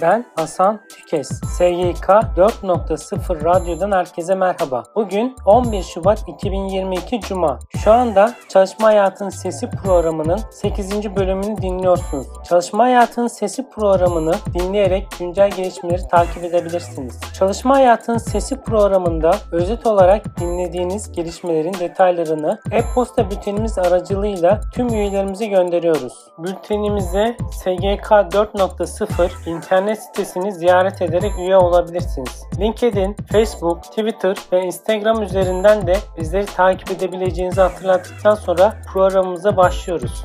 Ben Hasan Tükes. SGK 4.0 Radyo'dan herkese merhaba. Bugün 11 Şubat 2022 Cuma. Şu anda Çalışma Hayatının Sesi programının 8. bölümünü dinliyorsunuz. Çalışma Hayatının Sesi programını dinleyerek güncel gelişmeleri takip edebilirsiniz. Çalışma Hayatının Sesi programında özet olarak dinlediğiniz gelişmelerin detaylarını e-posta bültenimiz aracılığıyla tüm üyelerimize gönderiyoruz. Bültenimize SGK 4.0 internet sitesini ziyaret ederek üye olabilirsiniz. LinkedIn, Facebook, Twitter ve Instagram üzerinden de bizleri takip edebileceğinizi hatırlattıktan sonra programımıza başlıyoruz.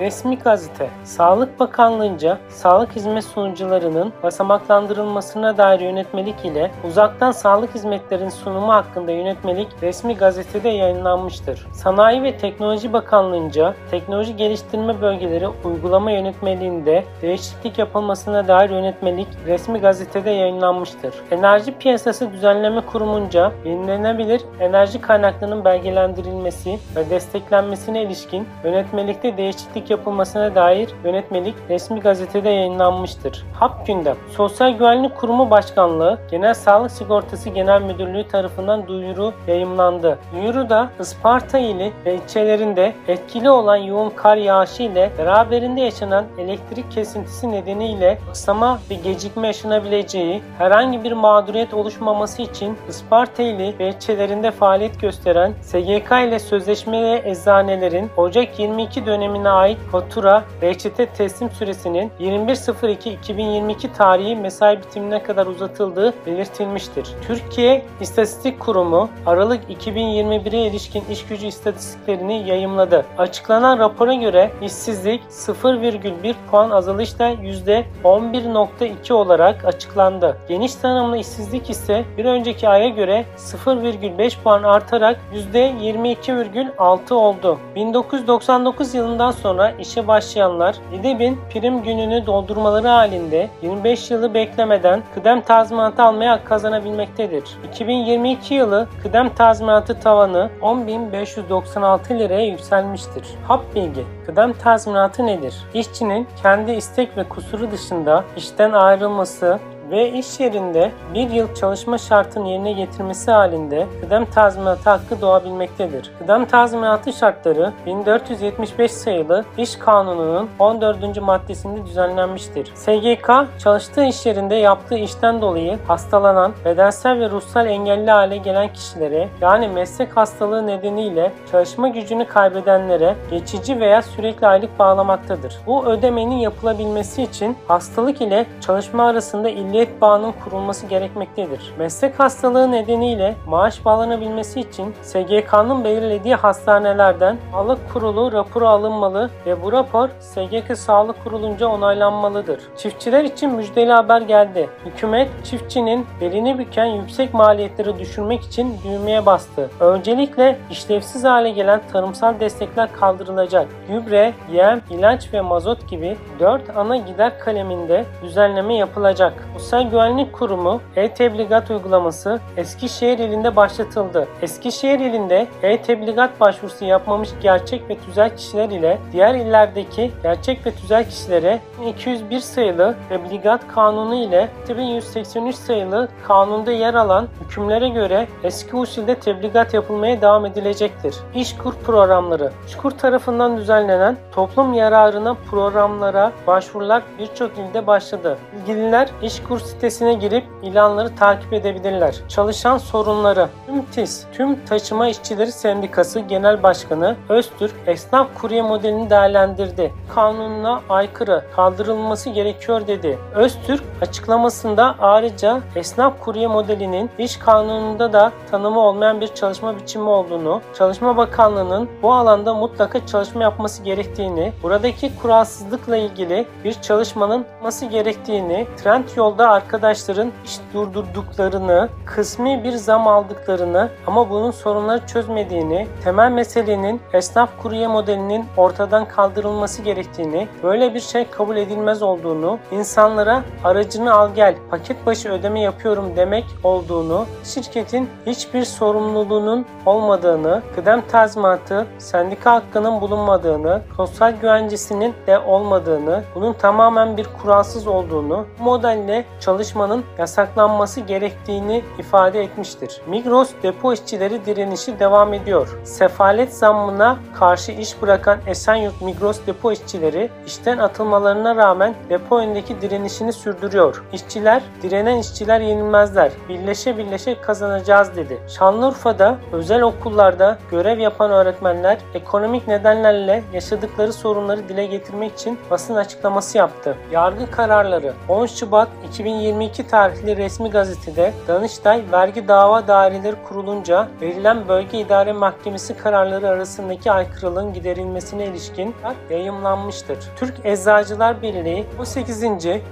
Resmi gazete, Sağlık Bakanlığı'nca sağlık hizmet sunucularının basamaklandırılmasına dair yönetmelik ile uzaktan sağlık hizmetlerinin sunumu hakkında yönetmelik resmi gazetede yayınlanmıştır. Sanayi ve Teknoloji Bakanlığı'nca teknoloji geliştirme bölgeleri uygulama yönetmeliğinde değişiklik yapılmasına dair yönetmelik resmi gazetede yayınlanmıştır. Enerji Piyasası Düzenleme Kurumunca yenilenebilir enerji kaynaklarının belgelendirilmesi ve desteklenmesine ilişkin yönetmelikte değişiklik yapılmasına dair yönetmelik resmi gazetede yayınlanmıştır. HAP Gündem Sosyal Güvenlik Kurumu Başkanlığı Genel Sağlık Sigortası Genel Müdürlüğü tarafından duyuru yayımlandı. Duyuruda Isparta ili ve ilçelerinde etkili olan yoğun kar yağışı ile beraberinde yaşanan elektrik kesintisi nedeniyle aksama ve gecikme yaşanabileceği herhangi bir mağduriyet oluşmaması için Isparta ili ve ilçelerinde faaliyet gösteren SGK ile sözleşmeli eczanelerin Ocak 22 dönemine ait fatura reçete teslim süresinin 21.02.2022 tarihi mesai bitimine kadar uzatıldığı belirtilmiştir. Türkiye İstatistik Kurumu Aralık 2021'e ilişkin iş gücü istatistiklerini yayımladı. Açıklanan rapora göre işsizlik 0,1 puan azalışla %11.2 olarak açıklandı. Geniş tanımlı işsizlik ise bir önceki aya göre 0,5 puan artarak %22,6 oldu. 1999 yılından sonra işe başlayanlar 7000 prim gününü doldurmaları halinde 25 yılı beklemeden kıdem tazminatı almaya hak kazanabilmektedir. 2022 yılı kıdem tazminatı tavanı 10.596 liraya yükselmiştir. Hap bilgi Kıdem tazminatı nedir? İşçinin kendi istek ve kusuru dışında işten ayrılması, ve iş yerinde bir yıl çalışma şartının yerine getirmesi halinde kıdem tazminatı hakkı doğabilmektedir. Kıdem tazminatı şartları 1475 sayılı İş Kanunu'nun 14. maddesinde düzenlenmiştir. SGK çalıştığı iş yerinde yaptığı işten dolayı hastalanan, bedensel ve ruhsal engelli hale gelen kişilere yani meslek hastalığı nedeniyle çalışma gücünü kaybedenlere geçici veya sürekli aylık bağlamaktadır. Bu ödemenin yapılabilmesi için hastalık ile çalışma arasında illi milliyet bağının kurulması gerekmektedir. Meslek hastalığı nedeniyle maaş bağlanabilmesi için SGK'nın belirlediği hastanelerden Sağlık Kurulu raporu alınmalı ve bu rapor SGK Sağlık Kurulunca onaylanmalıdır. Çiftçiler için müjdeli haber geldi. Hükümet çiftçinin belini büken yüksek maliyetleri düşürmek için düğmeye bastı. Öncelikle işlevsiz hale gelen tarımsal destekler kaldırılacak. Gübre, yem, ilaç ve mazot gibi 4 ana gider kaleminde düzenleme yapılacak. Sosyal Güvenlik Kurumu e-tebligat uygulaması Eskişehir ilinde başlatıldı. Eskişehir ilinde e-tebligat başvurusu yapmamış gerçek ve tüzel kişiler ile diğer illerdeki gerçek ve tüzel kişilere 201 sayılı tebligat kanunu ile 2183 sayılı kanunda yer alan hükümlere göre eski usulde tebligat yapılmaya devam edilecektir. İşkur programları İşkur tarafından düzenlenen toplum yararına programlara başvurular birçok ilde başladı. İlgililer İşkur sitesine girip ilanları takip edebilirler. Çalışan sorunları TÜMTİS, Tüm Taşıma İşçileri Sendikası Genel Başkanı Öztürk esnaf kurye modelini değerlendirdi. Kanununa aykırı kaldırılması gerekiyor dedi. Öztürk açıklamasında ayrıca esnaf kurye modelinin iş kanununda da tanımı olmayan bir çalışma biçimi olduğunu, Çalışma Bakanlığı'nın bu alanda mutlaka çalışma yapması gerektiğini, buradaki kuralsızlıkla ilgili bir çalışmanın yapması gerektiğini, trend yolda Arkadaşların iş durdurduklarını, kısmi bir zam aldıklarını ama bunun sorunları çözmediğini, temel meselenin esnaf kurye modelinin ortadan kaldırılması gerektiğini, böyle bir şey kabul edilmez olduğunu, insanlara aracını al gel, paket başı ödeme yapıyorum demek olduğunu, şirketin hiçbir sorumluluğunun olmadığını, kıdem tazminatı, sendika hakkının bulunmadığını, sosyal güvencesinin de olmadığını, bunun tamamen bir kuralsız olduğunu, modelle çalışmanın yasaklanması gerektiğini ifade etmiştir. Migros depo işçileri direnişi devam ediyor. Sefalet zammına karşı iş bırakan Esenyurt Migros depo işçileri işten atılmalarına rağmen depo önündeki direnişini sürdürüyor. İşçiler, direnen işçiler yenilmezler. Birleşe birleşe kazanacağız dedi. Şanlıurfa'da özel okullarda görev yapan öğretmenler ekonomik nedenlerle yaşadıkları sorunları dile getirmek için basın açıklaması yaptı. Yargı kararları 10 Şubat 2022 tarihli resmi gazetede Danıştay Vergi Dava Daireleri Kurulunca verilen Bölge İdare Mahkemesi kararları arasındaki aykırılığın giderilmesine ilişkin yayımlanmıştır. Türk Eczacılar Birliği 18.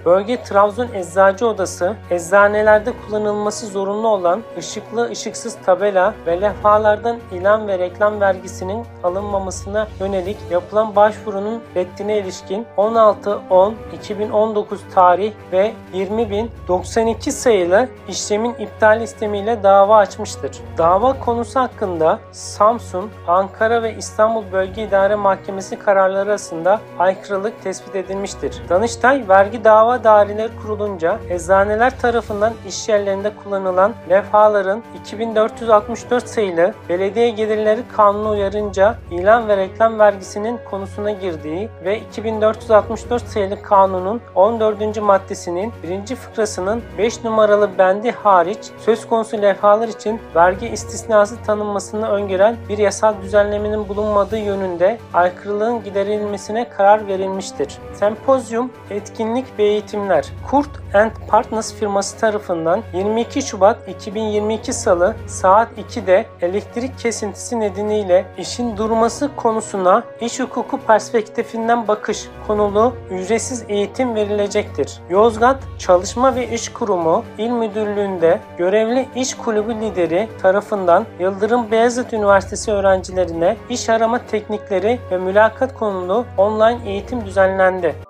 Bölge Trabzon Eczacı Odası eczanelerde kullanılması zorunlu olan ışıklı ışıksız tabela ve levhalardan ilan ve reklam vergisinin alınmamasına yönelik yapılan başvurunun reddine ilişkin 16.10.2019 tarih ve 20.092 sayılı işlemin iptal istemiyle dava açmıştır. Dava konusu hakkında Samsun, Ankara ve İstanbul Bölge İdare Mahkemesi kararları arasında aykırılık tespit edilmiştir. Danıştay Vergi Dava Daireleri kurulunca eczaneler tarafından iş yerlerinde kullanılan levhaların 2464 sayılı Belediye Gelirleri Kanunu uyarınca ilan ve reklam vergisinin konusuna girdiği ve 2464 sayılı kanunun 14. maddesinin 1. fıkrasının 5 numaralı bendi hariç söz konusu levhalar için vergi istisnası tanınmasını öngören bir yasal düzenlemenin bulunmadığı yönünde aykırılığın giderilmesine karar verilmiştir. Sempozyum, etkinlik ve eğitimler Kurt and Partners firması tarafından 22 Şubat 2022 Salı saat 2'de elektrik kesintisi nedeniyle işin durması konusuna iş hukuku perspektifinden bakış konulu ücretsiz eğitim verilecektir. Yozgat Çalışma ve İş Kurumu İl Müdürlüğü'nde görevli iş kulübü lideri tarafından Yıldırım Beyazıt Üniversitesi öğrencilerine iş arama teknikleri ve mülakat konulu online eğitim düzenlendi.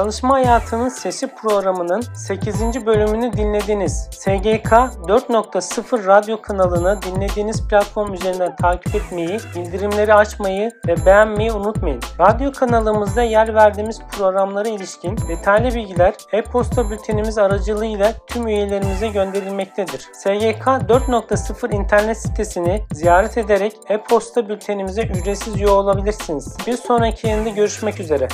Çalışma Hayatının Sesi programının 8. bölümünü dinlediniz. SGK 4.0 radyo kanalını dinlediğiniz platform üzerinden takip etmeyi, bildirimleri açmayı ve beğenmeyi unutmayın. Radyo kanalımızda yer verdiğimiz programlara ilişkin detaylı bilgiler e-posta bültenimiz aracılığıyla tüm üyelerimize gönderilmektedir. SGK 4.0 internet sitesini ziyaret ederek e-posta bültenimize ücretsiz üye olabilirsiniz. Bir sonraki yayında görüşmek üzere.